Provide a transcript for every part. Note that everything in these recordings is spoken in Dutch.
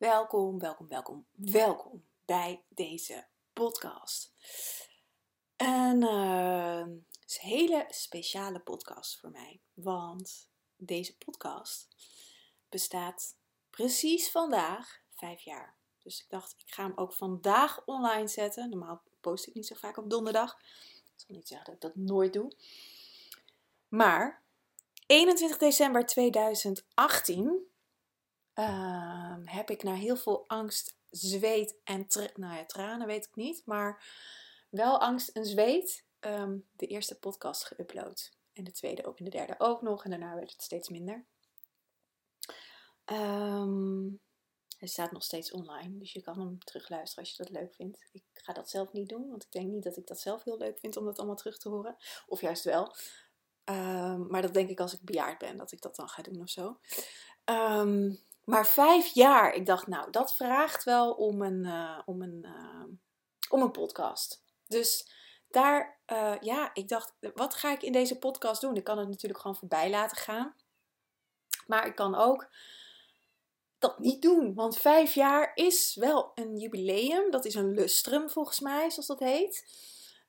Welkom, welkom, welkom, welkom bij deze podcast. En uh, het is een hele speciale podcast voor mij, want deze podcast bestaat precies vandaag vijf jaar. Dus ik dacht, ik ga hem ook vandaag online zetten. Normaal post ik niet zo vaak op donderdag. Ik zal niet zeggen dat ik dat nooit doe. Maar 21 december 2018 uh, heb ik na heel veel angst, zweet en nou ja, tranen weet ik niet, maar wel angst en zweet um, de eerste podcast geüpload. En de tweede ook en de derde ook nog. En daarna werd het steeds minder. Um, hij staat nog steeds online, dus je kan hem terugluisteren als je dat leuk vindt. Ik ga dat zelf niet doen, want ik denk niet dat ik dat zelf heel leuk vind om dat allemaal terug te horen. Of juist wel. Maar dat denk ik als ik bejaard ben, dat ik dat dan ga doen of zo. Maar vijf jaar, ik dacht, nou, dat vraagt wel om een, uh, om een, uh, om een podcast. Dus daar, uh, ja, ik dacht, wat ga ik in deze podcast doen? Ik kan het natuurlijk gewoon voorbij laten gaan. Maar ik kan ook dat niet doen. Want vijf jaar is wel een jubileum. Dat is een lustrum volgens mij, zoals dat heet.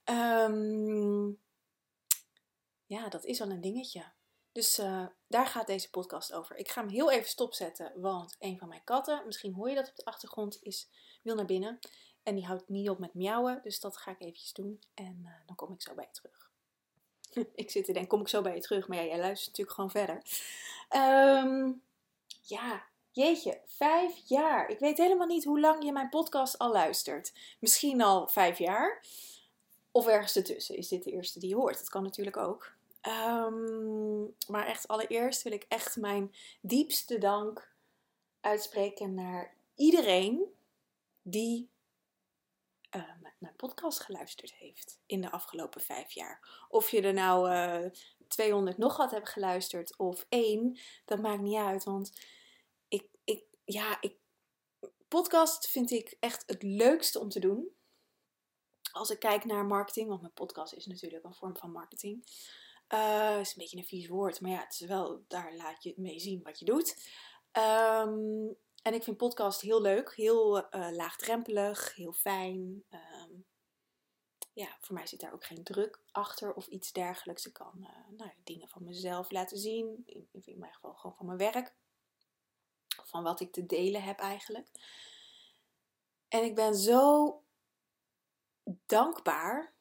Um, ja, dat is wel een dingetje. Dus uh, daar gaat deze podcast over. Ik ga hem heel even stopzetten, want een van mijn katten, misschien hoor je dat op de achtergrond, is, wil naar binnen. En die houdt niet op met miauwen, dus dat ga ik eventjes doen. En uh, dan kom ik zo bij je terug. ik zit te denken, kom ik zo bij je terug? Maar ja, jij luistert natuurlijk gewoon verder. Um, ja, jeetje, vijf jaar. Ik weet helemaal niet hoe lang je mijn podcast al luistert. Misschien al vijf jaar. Of ergens ertussen. Is dit de eerste die je hoort? Dat kan natuurlijk ook. Um, maar echt allereerst wil ik echt mijn diepste dank uitspreken naar iedereen die uh, mijn podcast geluisterd heeft in de afgelopen vijf jaar. Of je er nou uh, eh, 200 nog wat hebt geluisterd of één, dat maakt niet uit. Want ik, ik, ja, ik, podcast vind ik echt het leukste om te doen. Als ik kijk naar marketing, want mijn podcast is natuurlijk een vorm van marketing. Uh, is een beetje een vies woord, maar ja, het is wel, daar laat je mee zien wat je doet. Um, en ik vind podcast heel leuk, heel uh, laagdrempelig, heel fijn. Um, ja, voor mij zit daar ook geen druk achter of iets dergelijks. Ik kan uh, nou, dingen van mezelf laten zien, in, in mijn geval gewoon van mijn werk. Van wat ik te delen heb eigenlijk. En ik ben zo dankbaar.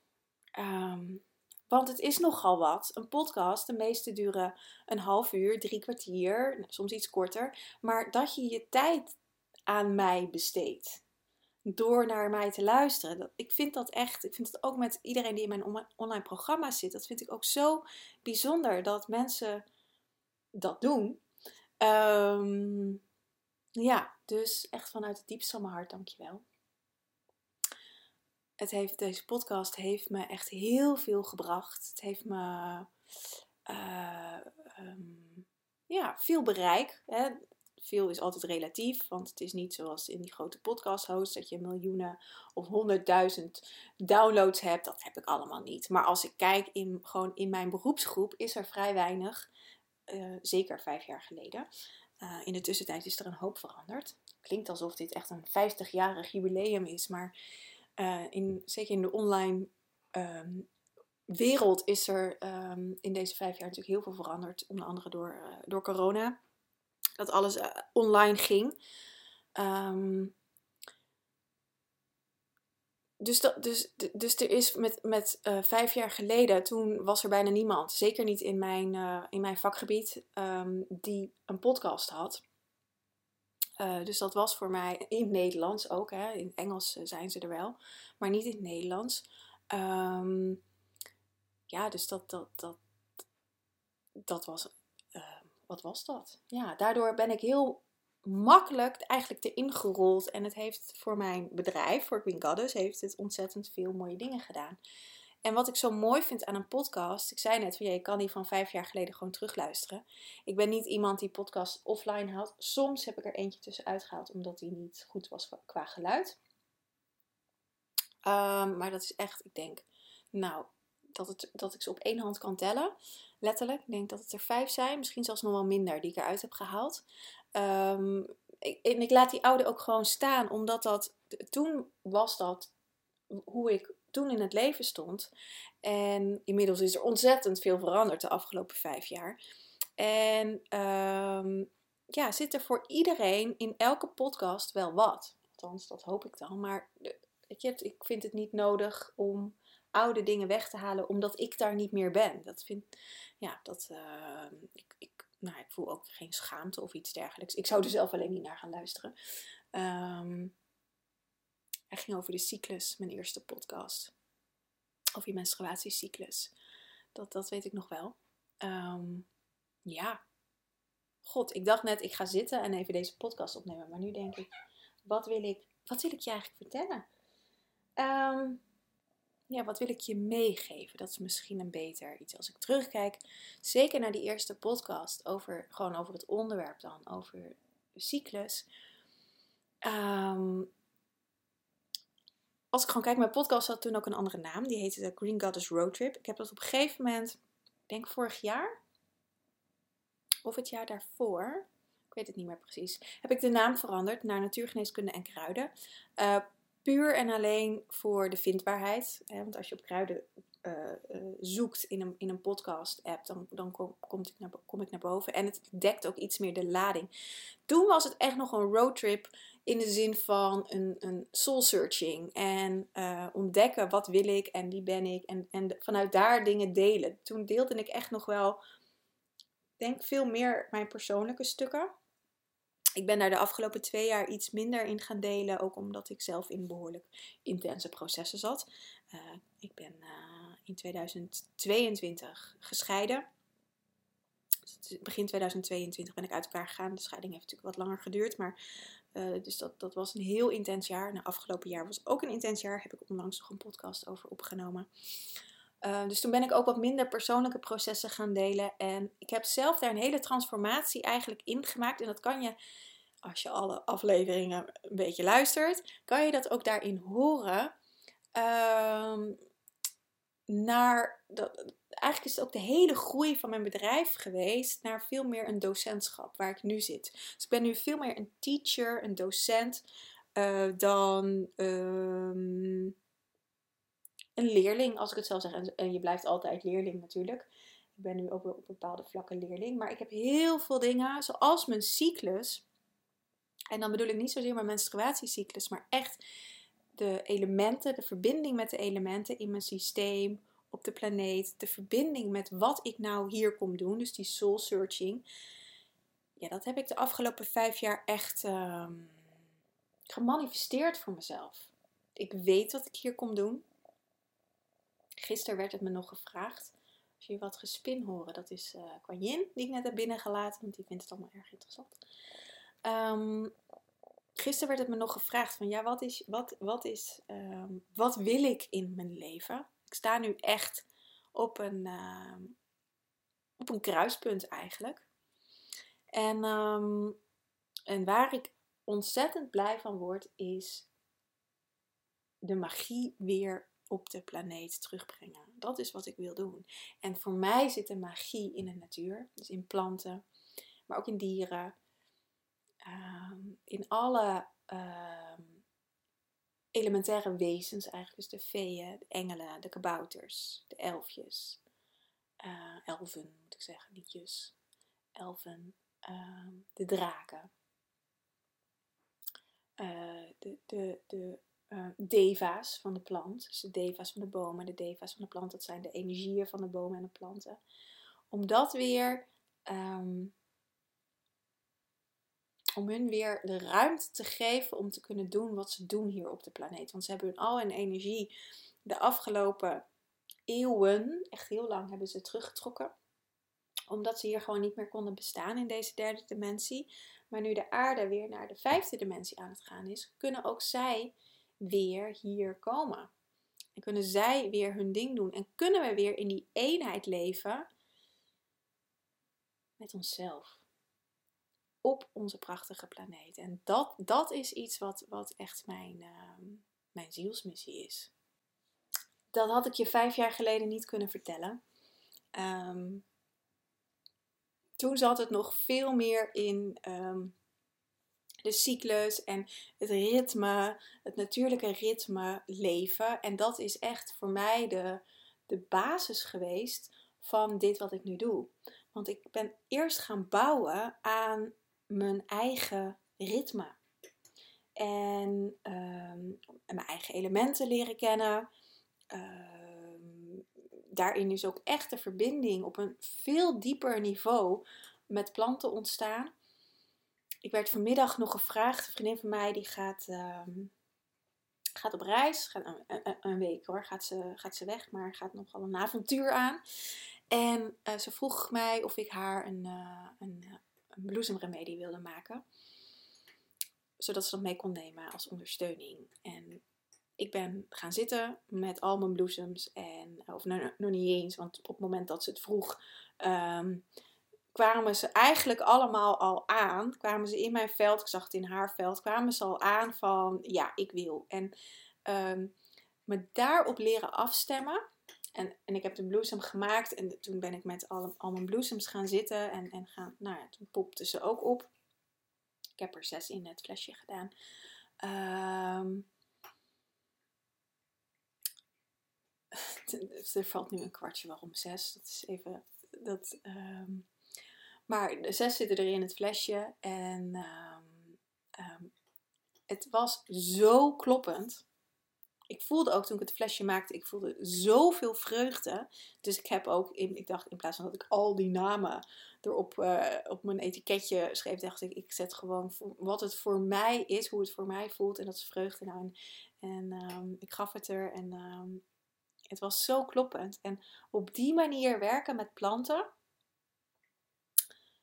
Um, want het is nogal wat. Een podcast, de meeste duren een half uur, drie kwartier, soms iets korter. Maar dat je je tijd aan mij besteedt. Door naar mij te luisteren. Ik vind dat echt, ik vind het ook met iedereen die in mijn online programma zit. Dat vind ik ook zo bijzonder dat mensen dat doen. Um, ja, dus echt vanuit het diepste van mijn hart, dankjewel het heeft, deze podcast heeft me echt heel veel gebracht. Het heeft me uh, um, ja, veel bereik. Hè. Veel is altijd relatief, want het is niet zoals in die grote podcast hosts dat je miljoenen of honderdduizend downloads hebt. Dat heb ik allemaal niet. Maar als ik kijk in, gewoon in mijn beroepsgroep, is er vrij weinig. Uh, zeker vijf jaar geleden. Uh, in de tussentijd is er een hoop veranderd. Klinkt alsof dit echt een 50-jarig jubileum is, maar uh, in, zeker in de online um, wereld is er um, in deze vijf jaar natuurlijk heel veel veranderd. Onder andere door, uh, door corona. Dat alles uh, online ging. Um, dus, dat, dus, dus er is met, met vijf jaar geleden, toen was er bijna niemand, zeker niet in mijn, in mijn vakgebied, die een podcast had. Uh, dus dat was voor mij in het Nederlands ook. Hè. In het Engels eh, zijn ze er wel, maar niet in het Nederlands. Um, ja, dus dat, dat, dat, dat was. Uh, wat was dat? Ja, daardoor ben ik heel makkelijk eigenlijk erin gerold. En het heeft voor mijn bedrijf, voor Queen Goddess, heeft het ontzettend veel mooie dingen gedaan. En wat ik zo mooi vind aan een podcast, ik zei net van ja, je kan die van vijf jaar geleden gewoon terugluisteren. Ik ben niet iemand die podcast offline haalt. Soms heb ik er eentje tussenuit gehaald omdat die niet goed was qua geluid. Um, maar dat is echt, ik denk, nou, dat, het, dat ik ze op één hand kan tellen. Letterlijk. Ik denk dat het er vijf zijn, misschien zelfs nog wel minder die ik eruit heb gehaald. Um, ik, en ik laat die oude ook gewoon staan, omdat dat, toen was dat hoe ik toen in het leven stond. En inmiddels is er ontzettend veel veranderd de afgelopen vijf jaar. En um, ja, zit er voor iedereen in elke podcast wel wat. Althans, dat hoop ik dan. Maar weet je, ik vind het niet nodig om oude dingen weg te halen, omdat ik daar niet meer ben. Dat vind, ja, dat, uh, ik, ik, nou, ik voel ook geen schaamte of iets dergelijks. Ik zou er zelf alleen niet naar gaan luisteren. Um, hij ging over de cyclus, mijn eerste podcast. Over je menstruatiecyclus. Dat, dat weet ik nog wel. Um, ja. God, ik dacht net, ik ga zitten en even deze podcast opnemen. Maar nu denk ik, wat wil ik, wat wil ik je eigenlijk vertellen? Um, ja, wat wil ik je meegeven? Dat is misschien een beter iets. Als ik terugkijk, zeker naar die eerste podcast, over, gewoon over het onderwerp dan, over de cyclus. Um, als ik gewoon kijk, mijn podcast had toen ook een andere naam. Die heette de Green Goddess Road Trip. Ik heb dat op een gegeven moment, ik denk vorig jaar, of het jaar daarvoor, ik weet het niet meer precies, heb ik de naam veranderd naar Natuurgeneeskunde en Kruiden. Uh, puur en alleen voor de vindbaarheid. Hè, want als je op kruiden uh, uh, zoekt in een, in een podcast-app, dan, dan kom, ik naar, kom ik naar boven. En het dekt ook iets meer de lading. Toen was het echt nog een roadtrip in de zin van een, een soul searching. En uh, ontdekken wat wil ik en wie ben ik. En, en vanuit daar dingen delen. Toen deelde ik echt nog wel, denk veel meer mijn persoonlijke stukken. Ik ben daar de afgelopen twee jaar iets minder in gaan delen. Ook omdat ik zelf in behoorlijk intense processen zat. Ik ben in 2022 gescheiden. Dus begin 2022 ben ik uit elkaar gegaan. De scheiding heeft natuurlijk wat langer geduurd. Maar uh, dus dat, dat was een heel intens jaar. Nou, afgelopen jaar was ook een intens jaar. Heb ik onlangs nog een podcast over opgenomen. Uh, dus toen ben ik ook wat minder persoonlijke processen gaan delen. En ik heb zelf daar een hele transformatie eigenlijk in gemaakt. En dat kan je, als je alle afleveringen een beetje luistert, kan je dat ook daarin horen. Uh, naar dat, eigenlijk is het ook de hele groei van mijn bedrijf geweest naar veel meer een docentschap waar ik nu zit. Dus ik ben nu veel meer een teacher, een docent, uh, dan um, een leerling, als ik het zo zeg. En, je blijft altijd leerling natuurlijk. Ik ben nu ook op bepaalde vlakken leerling. Maar ik heb heel veel dingen, zoals mijn cyclus. En dan bedoel ik niet zozeer mijn menstruatiecyclus, maar echt de elementen, de verbinding met de elementen in mijn systeem, op de planeet, de verbinding met wat ik nou hier kom doen, dus die soul searching. Ja, dat heb ik de afgelopen vijf jaar echt uh, gemanifesteerd voor mezelf. Ik weet wat ik hier kom doen. Gisteren werd het me nog gevraagd. Als je wat gespin horen, dat is uh, die ik net heb binnengelaten, want die vindt het allemaal erg interessant. Um, gisteren werd het me nog gevraagd van ja, wat is, wat, wat is, um, wat wil ik in mijn leven? Ik sta nu echt op een, uh, op een kruispunt eigenlijk. En, um, en waar ik ontzettend blij van word, is de magie weer op de planeet terugbrengen. Dat is wat ik wil doen. En voor mij zit de magie in de natuur, dus in planten, maar ook in dieren, um, in alle um, elementaire wezens eigenlijk. Dus de feeën, de engelen, de kabouters, de elfjes. Uh, elfen moet ik zeggen, liedjes. Elfen. Uh, de draken. Uh, de, de, de uh, deva's van de plant. Dus de deva's van de bomen, de deva's van de plant. Dat zijn de energieën van de bomen en de planten. Om dat weer om hun weer de ruimte te geven om te kunnen doen wat ze doen hier op de planeet. Want ze hebben hun al hun energie de afgelopen eeuwen, echt heel lang, hebben ze teruggetrokken. Omdat ze hier gewoon niet meer konden bestaan in deze derde dimensie. Maar nu de aarde weer naar de vijfde dimensie aan het gaan is, kunnen ook zij weer hier komen. En kunnen zij weer hun ding doen. En kunnen we weer in die eenheid leven met onszelf op onze prachtige planeet. En dat, dat is iets wat, wat echt mijn, uh, mijn zielsmissie is. Dat had ik je vijf jaar geleden niet kunnen vertellen. Um, toen zat het nog veel meer in um, de cyclus en het ritme, het natuurlijke ritme leven. En dat is echt voor mij de, de basis geweest van dit wat ik nu doe. Want ik ben eerst gaan bouwen aan mijn eigen ritme. En, ehm, mijn eigen elementen leren kennen. Ehm, daarin is ook echt de verbinding op een veel dieper niveau met planten ontstaan. Ik werd vanmiddag nog gevraagd, een vriendin van mij die gaat, ehm, gaat op reis, gaat een, week hoor, gaat ze, gaat ze weg, maar gaat nogal een avontuur aan. En uh, ze vroeg mij of ik haar een, uh, een bloesemremedie wilde maken. Zodat ze dat mee kon nemen als ondersteuning. En ik ben gaan zitten met al mijn bloesems. En, of nou, nog niet eens, want op het moment dat ze het vroeg, um, kwamen ze eigenlijk allemaal al aan. Kwamen ze in mijn veld, ik zag het in haar veld, kwamen ze al aan van ja, ik wil. En um, me daarop leren afstemmen. En, en ik heb de bloesem gemaakt en toen ben ik met al, mijn bloesems gaan zitten en, en gaan, nou ja, toen popten ze ook op. Ik heb er zes in het flesje gedaan. Um, er valt nu een kwartje, waarom zes? Dat is even, dat, um, maar de zes zitten er in het flesje en um, het was zo kloppend ik voelde ook toen ik het flesje maakte, ik voelde zoveel vreugde. Dus ik heb ook, in, ik dacht in plaats van dat ik al die namen erop uh, op mijn etiketje schreef, dacht ik, ik zet gewoon wat het voor mij is, hoe het voor mij voelt. En dat is vreugde. Nou, en um, ik gaf het er en um, het was zo kloppend. En op die manier werken met planten,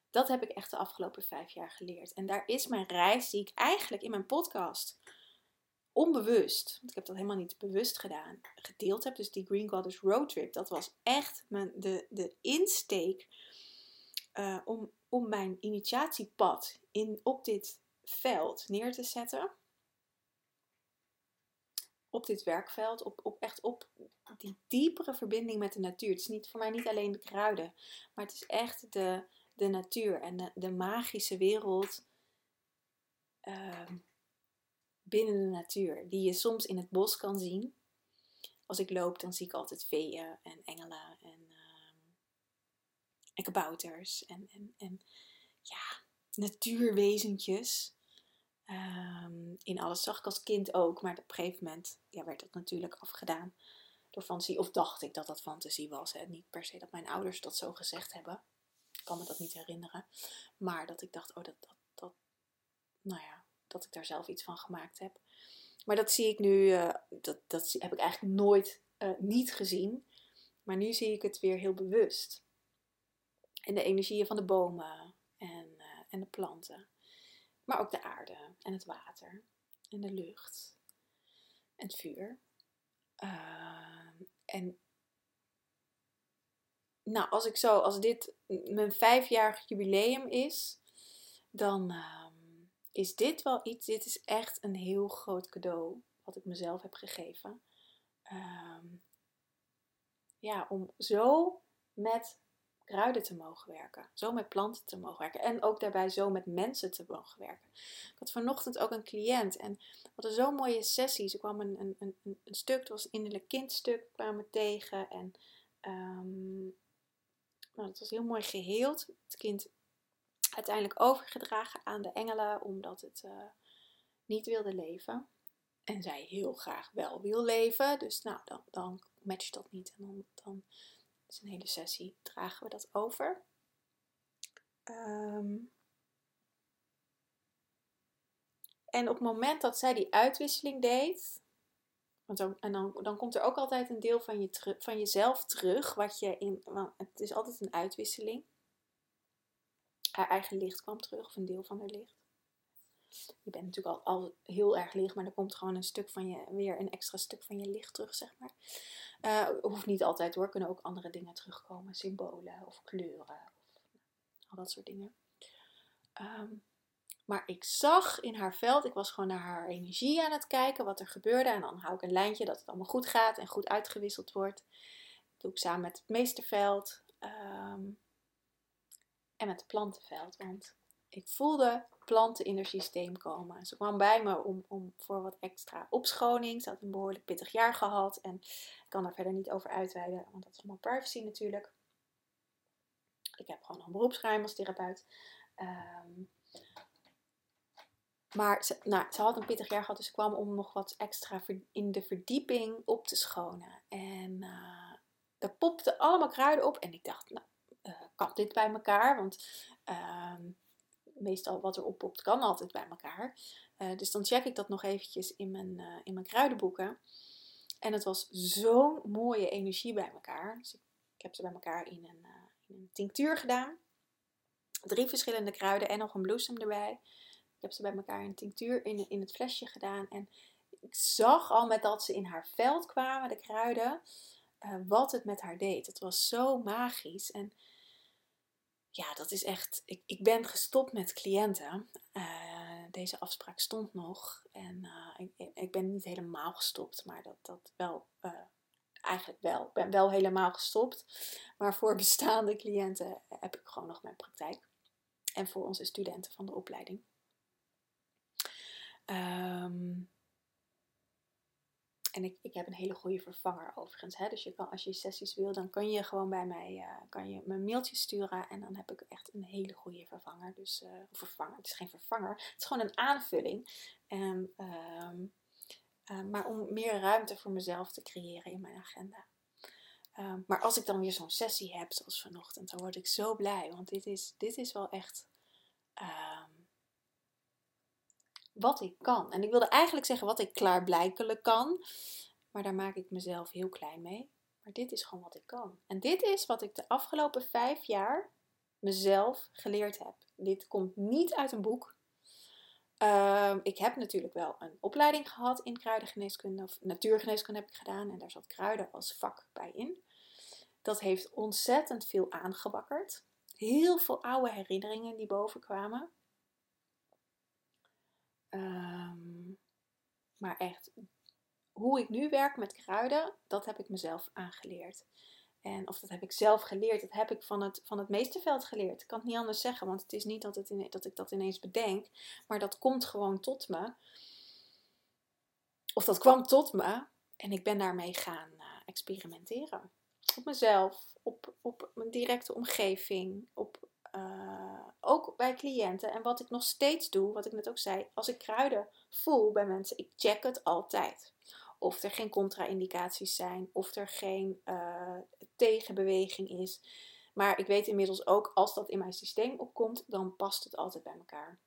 dat heb ik echt de afgelopen vijf jaar geleerd. En daar is mijn reis die ik eigenlijk in mijn podcast onbewust, want ik heb dat helemaal niet bewust gedaan, gedeeld heb. Dus die Green Goddess Road Trip, dat was echt mijn, de, de insteek uh, om, om mijn initiatiepad in, op dit veld neer te zetten. Op dit werkveld, op, op echt op die diepere verbinding met de natuur. Het is niet, voor mij niet alleen de kruiden, maar het is echt de, de natuur en de, de magische wereld. Uh, binnen de natuur, die je soms in het bos kan zien. Als ik loop, dan zie ik altijd veeën en engelen en, uh, en kabouters en, en, en ja, natuurwezentjes. Um, in alles zag ik als kind ook, maar op een gegeven moment ja, werd dat natuurlijk afgedaan door fantasie. Of dacht ik dat dat fantasie was. Hè? Niet per se dat mijn ouders dat zo gezegd hebben. Ik kan me dat niet herinneren. Maar dat ik dacht, oh, dat, dat, dat nou ja, dat ik daar zelf iets van gemaakt heb. Maar dat zie ik nu, uh, dat, dat heb ik eigenlijk nooit uh, niet gezien. Maar nu zie ik het weer heel bewust. En de energieën van de bomen en, uh, en de planten. Maar ook de aarde en het water en de lucht en het vuur. en nou, als ik zo, als dit mijn vijfjarig jubileum is, dan, is dit wel iets, dit is echt een heel groot cadeau wat ik mezelf heb gegeven. Um, ja, om zo met kruiden te mogen werken. Zo met planten te mogen werken. En ook daarbij zo met mensen te mogen werken. Ik had vanochtend ook een cliënt en we hadden zo'n mooie sessies. Er kwam een, een, een, een stuk, het was een innerlijk kindstuk, kwamen tegen. En um, nou, dat was heel mooi geheeld. Het kind uiteindelijk overgedragen aan de engelen omdat het uh, niet wilde leven. En zij heel graag wel wil leven. Dus nou, dan, dan matcht dat niet. En dan, dan is een hele sessie, dragen we dat over. Um, en op het moment dat zij die uitwisseling deed, want dan, en dan, dan komt er ook altijd een deel van, je van jezelf terug, wat je in, het is altijd een uitwisseling haar eigen licht kwam terug, of een deel van haar licht. Je bent natuurlijk al, al heel erg licht, maar er komt gewoon een stuk van je, weer een extra stuk van je licht terug, zeg maar. Uh, hoeft niet altijd hoor, kunnen ook andere dingen terugkomen, symbolen of kleuren, of al dat soort dingen. Um, maar ik zag in haar veld, ik was gewoon naar haar energie aan het kijken, wat er gebeurde. En dan hou ik een lijntje dat het allemaal goed gaat en goed uitgewisseld wordt. Dat doe ik samen met het meesterveld. Um, en met het plantenveld. Want ik voelde planten in haar systeem komen. Ze kwam bij me om, om voor wat extra opschoning. Ze had een behoorlijk pittig jaar gehad. En ik kan daar verder niet over uitweiden, want dat is allemaal privacy natuurlijk. Ik heb gewoon een beroepsgeheim als therapeut. Ehm, maar ze, nou, had een pittig jaar gehad, dus ze kwam om nog wat extra in de verdieping op te schonen. En uh, er popten allemaal kruiden op. En ik dacht, nou, kan dit bij elkaar? Want uh, meestal wat er oppopt kan altijd bij elkaar. Uh, dus dan check ik dat nog eventjes in mijn, in mijn kruidenboeken. En het was zo'n mooie energie bij elkaar. Dus ik, heb ze bij elkaar in een, in een tinctuur gedaan. Drie verschillende kruiden en nog een bloesem erbij. Ik heb ze bij elkaar in tinctuur in, in het flesje gedaan. En ik zag al met dat ze in haar veld kwamen, de kruiden, wat het met haar deed. Het was zo magisch. En ja, dat is echt. Ik, ik ben gestopt met cliënten. Uh, deze afspraak stond nog. En uh, ik, ik, ben niet helemaal gestopt, maar dat, dat wel. eigenlijk wel. Ik ben wel helemaal gestopt. Maar voor bestaande cliënten heb ik gewoon nog mijn praktijk. En voor onze studenten van de opleiding. Um, en ik, ik heb een hele goede vervanger overigens. Hè? Dus je kan, als je sessies wil, dan kan je gewoon bij mij uh, kan je me een mailtje sturen. En dan heb ik echt een hele goede vervanger. Dus uh, vervanger, het is geen vervanger. Het is gewoon een aanvulling. En, um, uh, maar om meer ruimte voor mezelf te creëren in mijn agenda. Um, maar als ik dan weer zo'n sessie heb, zoals vanochtend, dan word ik zo blij. Want dit is, dit is wel echt. Wat ik kan. En ik wilde eigenlijk zeggen wat ik klaarblijkelijk kan, maar daar maak ik mezelf heel klein mee. Maar dit is gewoon wat ik kan. En dit is wat ik de afgelopen vijf jaar mezelf geleerd heb. Dit komt niet uit een boek. Uh, ik heb natuurlijk wel een opleiding gehad in kruidengeneeskunde of natuurgeneeskunde heb ik gedaan en daar zat kruiden als vak bij in. Dat heeft ontzettend veel aangewakkerd. Heel veel oude herinneringen die boven kwamen. Um, maar echt, hoe ik nu werk met kruiden, dat heb ik mezelf aangeleerd. En of dat heb ik zelf geleerd, dat heb ik van het, van het meesterveld geleerd. Ik kan het niet anders zeggen, want het is niet dat, het in, dat ik dat ineens bedenk, maar dat komt gewoon tot me. Of dat kwam tot me en ik ben daarmee gaan uh, experimenteren. Op mezelf, op, op mijn directe omgeving, ook bij cliënten. En wat ik nog steeds doe, wat ik net ook zei, als ik kruiden voel bij mensen, ik check het altijd. Of er geen contra-indicaties zijn, of er geen uh, tegenbeweging is. Maar ik weet inmiddels ook, als dat in mijn systeem opkomt, dan past het altijd bij elkaar.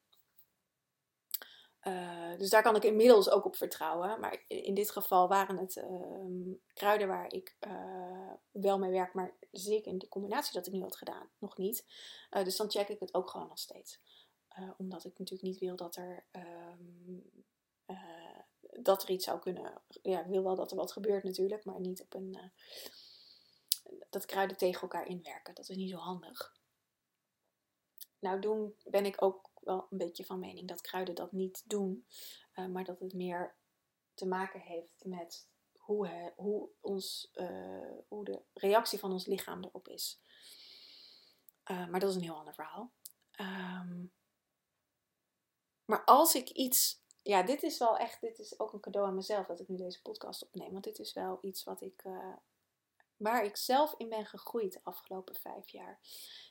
Uh, dus daar kan ik inmiddels ook op vertrouwen. Maar in dit geval waren het uh, kruiden waar ik uh, wel mee werk, maar zeker in de combinatie dat ik nu had gedaan, nog niet. dus dan check ik het ook gewoon nog steeds. omdat ik natuurlijk niet wil dat er, um, dat er iets zou kunnen. Ja, ik wil wel dat er wat gebeurt natuurlijk, maar niet op een. dat kruiden tegen elkaar inwerken. Dat is niet zo handig. Nou, doen ben ik ook wel een beetje van mening dat kruiden dat niet doen, uh, maar dat het meer te maken heeft met hoe, hoe, ons, uh, hoe de reactie van ons lichaam erop is. Uh, maar dat is een heel ander verhaal. Um, maar als ik iets. Ja, dit is wel echt. Dit is ook een cadeau aan mezelf dat ik nu deze podcast opneem. Want dit is wel iets wat ik waar ik zelf in ben gegroeid de afgelopen vijf jaar.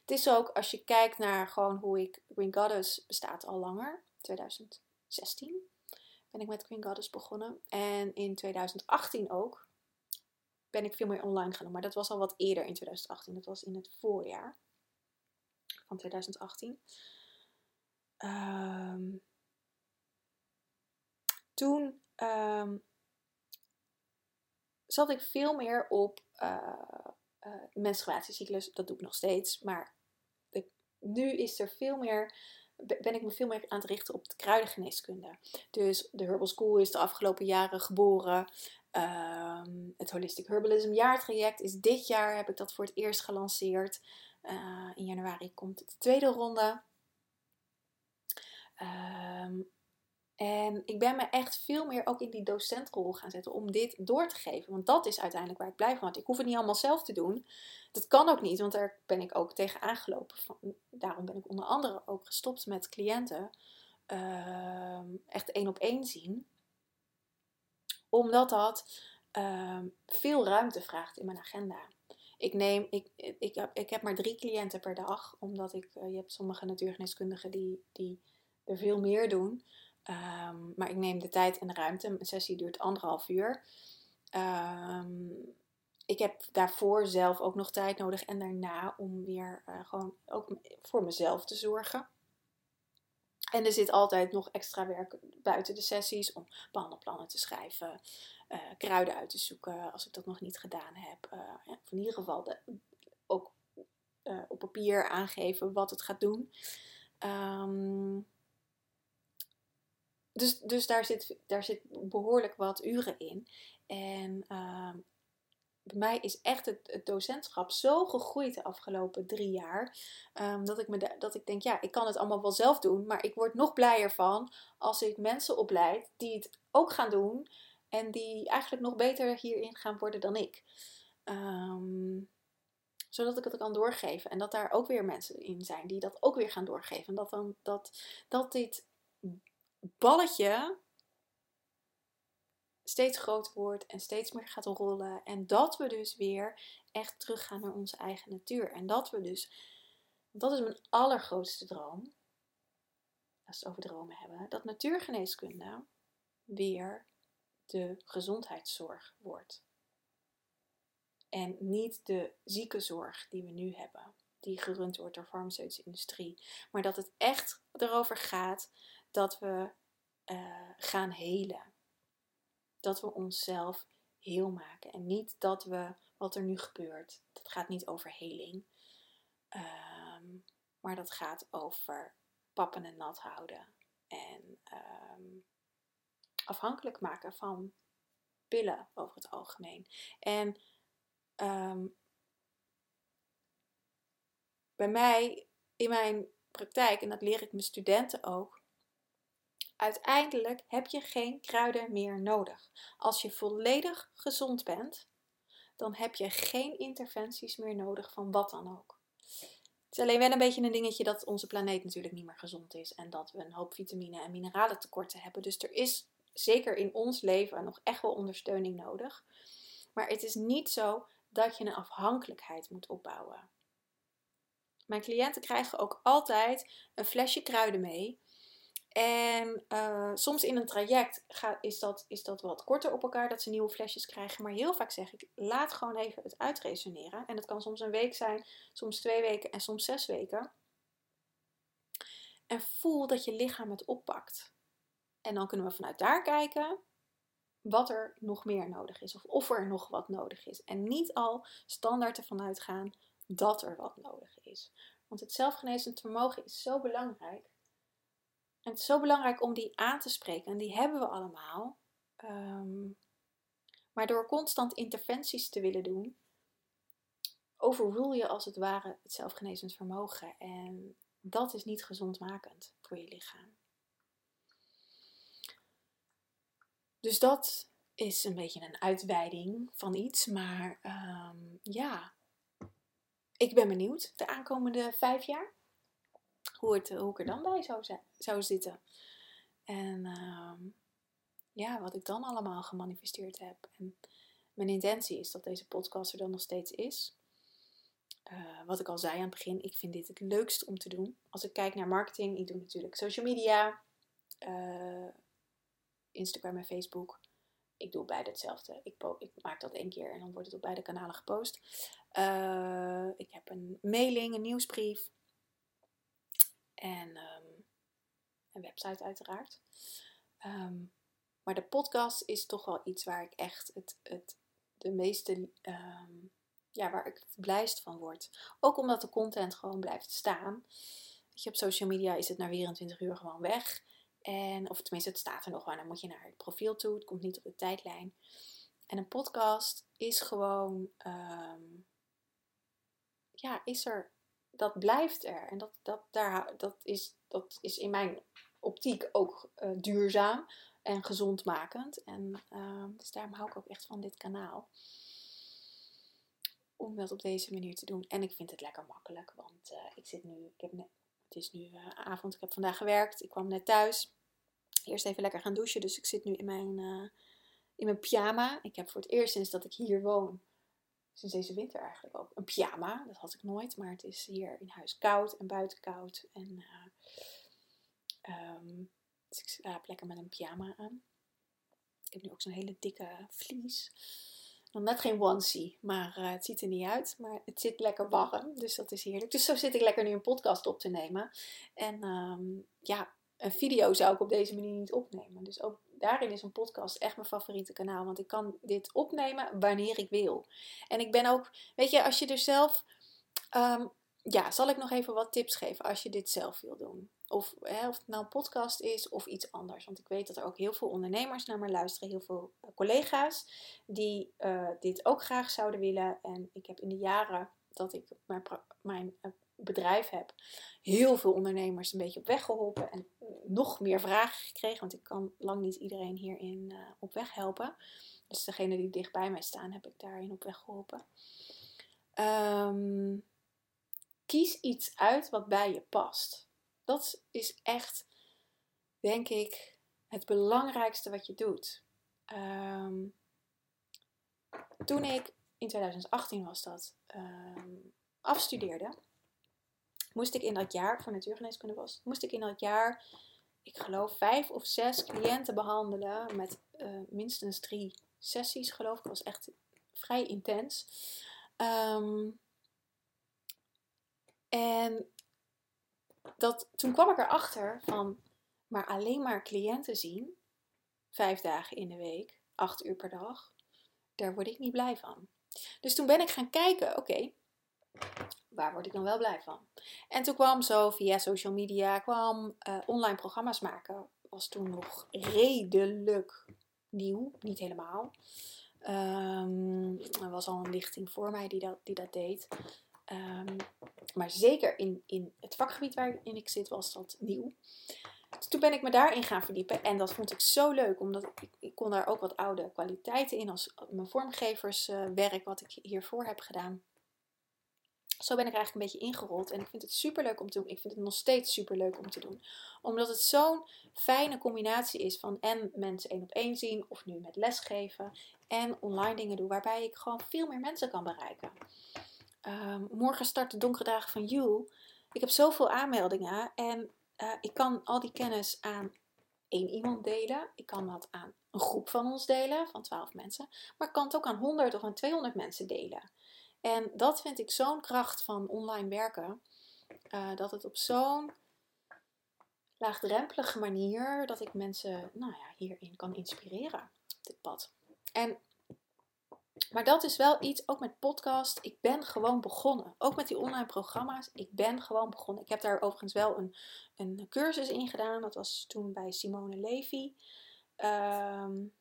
Het is ook, als je kijkt naar gewoon hoe ik, Green Goddess bestaat al langer, 2016 ben ik met Green Goddess begonnen. En in 2018 ook ben ik veel meer online gaan. Maar dat was al wat eerder in 2018. Dat was in het voorjaar van 2018. Um, toen um, zat ik veel meer op uh, uh, menstruatiecyclus. Dat doe ik nog steeds. Maar nu is er veel meer, ben ik me veel meer aan het richten op de kruidengeneeskunde. Dus de Herbal School is de afgelopen jaren geboren. Um, het Holistic Herbalism jaartraject is dit jaar, heb ik dat voor het eerst gelanceerd. Uh, in januari komt de tweede ronde. Um, En ik ben me echt veel meer ook in die docentrol gaan zetten om dit door te geven. Want dat is uiteindelijk waar ik blij van word. Ik hoef het niet allemaal zelf te doen. Dat kan ook niet, want daar ben ik ook tegen aangelopen. Daarom ben ik onder andere ook gestopt met cliënten. Uh, echt één op één zien. Omdat dat uh, veel ruimte vraagt in mijn agenda. Ik, neem, ik, ik, heb, ik heb maar drie cliënten per dag. Omdat ik, uh, je hebt sommige natuurgeneeskundigen die, die er veel meer doen. Um, maar ik neem de tijd en de ruimte. Mijn sessie duurt anderhalf uur. Um, ik heb daarvoor zelf ook nog tijd nodig en daarna om weer uh, gewoon ook voor mezelf te zorgen. En er zit altijd nog extra werk buiten de sessies om behandelplannen te schrijven, uh, kruiden uit te zoeken als ik dat nog niet gedaan heb. Uh, ja, in ieder geval ook op papier aangeven wat het gaat doen. Um, dus dus daar, zit, daar zit behoorlijk wat uren in. En uh, bij mij is echt het, docentschap zo gegroeid de afgelopen drie jaar. Um, dat, ik dat ik denk, ja, ik kan het allemaal wel zelf doen. Maar ik word nog blijer van als ik mensen opleid die het ook gaan doen. En die eigenlijk nog beter hierin gaan worden dan ik. Um, zodat ik het kan doorgeven. En dat daar ook weer mensen in zijn die dat ook weer gaan doorgeven. En dat, dan, dat, dat dit balletje steeds groter wordt en steeds meer gaat rollen. En dat we dus weer echt teruggaan naar onze eigen natuur. En dat we dus, dat is mijn allergrootste droom, als we het over dromen hebben, dat natuurgeneeskunde weer de gezondheidszorg wordt. En niet de ziekenzorg die we nu hebben, die gerund wordt door de farmaceutische industrie. Maar dat het echt erover gaat dat we uh, gaan helen. Dat we onszelf heel maken. En niet dat we wat er nu gebeurt. Dat gaat niet over heling. Um, maar dat gaat over pappen en nat houden. En um, afhankelijk maken van pillen over het algemeen. En um, bij mij in mijn praktijk, en dat leer ik mijn studenten ook, Uiteindelijk heb je geen kruiden meer nodig. Als je volledig gezond bent, dan heb je geen interventies meer nodig van wat dan ook. Het is alleen wel een beetje een dingetje dat onze planeet natuurlijk niet meer gezond is en dat we een hoop vitamine en mineralen tekorten hebben. Dus er is zeker in ons leven nog echt wel ondersteuning nodig. Maar het is niet zo dat je een afhankelijkheid moet opbouwen. Mijn cliënten krijgen ook altijd een flesje kruiden mee en uh, soms in een traject is, dat, is dat wat korter op elkaar, dat ze nieuwe flesjes krijgen. Maar heel vaak zeg ik, laat gewoon even het uitresoneren. En dat kan soms een week zijn, soms twee weken en soms zes weken. En voel dat je lichaam het oppakt. En dan kunnen we vanuit daar kijken wat er nog meer nodig is. Of of er nog wat nodig is. En niet al standaard ervan uitgaan dat er wat nodig is. Want het zelfgenezend vermogen is zo belangrijk het is zo belangrijk om die aan te spreken. En die hebben we allemaal. Um, maar door constant interventies te willen doen, overrule je als het ware het zelfgenezend vermogen. En dat is niet gezondmakend voor je lichaam. Dus dat is een beetje een uitweiding van iets. Maar um, ja, ik ben benieuwd de aankomende vijf jaar hoe, het, hoe ik er dan bij zou, zou zitten. En uh, ja, wat ik dan allemaal gemanifesteerd heb. En mijn intentie is dat deze podcast er dan nog steeds is. Uh, wat ik al zei aan het begin, ik vind dit het leukst om te doen. Als ik kijk naar marketing, ik doe natuurlijk social media, uh, Instagram en Facebook. Ik doe beide hetzelfde. Ik, ik, maak dat één keer en dan wordt het op beide kanalen gepost. Uh, ik heb een mailing, een nieuwsbrief. En um, een website uiteraard. Um, maar de podcast is toch wel iets waar ik echt het, het, de meeste, um, ja, waar ik het blijst van word. Ook omdat de content gewoon blijft staan. Weet je, op social media is het na 24 uur gewoon weg. En, of tenminste, het staat er nog wel. Dan moet je naar het profiel toe. Het komt niet op de tijdlijn. En een podcast is gewoon, ja, is er dat blijft er. En dat, dat, daar, dat, is, dat is in mijn optiek ook uh, duurzaam en gezondmakend. En uh, dus daarom hou ik ook echt van dit kanaal. Om dat op deze manier te doen. En ik vind het lekker makkelijk, want uh, ik zit nu, ik heb het is nu avond, ik heb vandaag gewerkt, ik kwam net thuis. Eerst even lekker gaan douchen, dus ik zit nu in mijn, in mijn pyjama. Ik heb voor het eerst sinds dat ik hier woon, sinds deze winter eigenlijk ook, een pyjama. Dat had ik nooit, maar het is hier in huis koud en buiten koud. En um, dus ik slaap lekker met een pyjama aan. Ik heb nu ook zo'n hele dikke vlies. Nog net geen onesie, maar uh, het ziet er niet uit. Maar het zit lekker warm, dus dat is heerlijk. Dus zo zit ik lekker nu een podcast op te nemen. En um, ja, een video zou ik op deze manier niet opnemen. Dus ook daarin is een podcast echt mijn favoriete kanaal. Want ik kan dit opnemen wanneer ik wil. En ik ben ook, weet je, als je er zelf. Um, ja, zal ik nog even wat tips geven als je dit zelf wil doen. Of, hè, of het nou een podcast is of iets anders. Want ik weet dat er ook heel veel ondernemers naar me luisteren. Heel veel eh, collega's die uh, dit ook graag zouden willen. En ik heb in de jaren dat ik mijn, mijn uh, bedrijf heb, heel veel ondernemers een beetje op weg geholpen. En nog meer vragen gekregen. Want ik kan lang niet iedereen hierin op weg helpen. Dus degene die dicht bij mij staan, heb ik daarin op weg geholpen. Um, kies iets uit wat bij je past. Dat is echt, denk ik, het belangrijkste wat je doet. Um, toen ik in 2018 was dat um, afstudeerde, moest ik in dat jaar voor natuurgeneeskunde was, moest ik in dat jaar, ik geloof vijf of zes cliënten behandelen met uh, minstens drie sessies, geloof ik. Dat was echt vrij intens. Um, en dat, toen kwam ik erachter van, maar alleen maar cliënten zien, vijf dagen in de week, acht uur per dag, daar word ik niet blij van. Dus toen ben ik gaan kijken, oké, waar word ik dan wel blij van? En toen kwam zo via social media, kwam uh, online programma's maken, was toen nog redelijk nieuw, niet helemaal. Um, er was al een lichting voor mij die dat, die dat deed. Um, maar zeker in, in het vakgebied waarin ik zit was dat nieuw. Dus toen ben ik me daarin gaan verdiepen en dat vond ik zo leuk, omdat ik, ik kon daar ook wat oude kwaliteiten in als mijn vormgeverswerk wat ik hiervoor heb gedaan. Zo ben ik eigenlijk een beetje ingerold en ik vind het super leuk om te doen. Ik vind het nog steeds super leuk om te doen, omdat het zo'n fijne combinatie is van en mensen één op één zien of nu met lesgeven en online dingen doen waarbij ik gewoon veel meer mensen kan bereiken. Um, morgen start de donkere dagen van You. Ik heb zoveel aanmeldingen en uh, ik kan al die kennis aan één iemand delen. Ik kan dat aan een groep van ons delen, van 12 mensen. Maar ik kan het ook aan 100 of aan 200 mensen delen. En dat vind ik zo'n kracht van online werken. Uh, dat het op zo'n laagdrempelige manier dat ik mensen nou ja, hierin kan inspireren dit pad. En maar dat is wel iets, ook met podcast. Ik ben gewoon begonnen. Ook met die online programma's. Ik ben gewoon begonnen. Ik heb daar overigens wel een, een cursus in gedaan. Dat was toen bij Simone Levy. Um,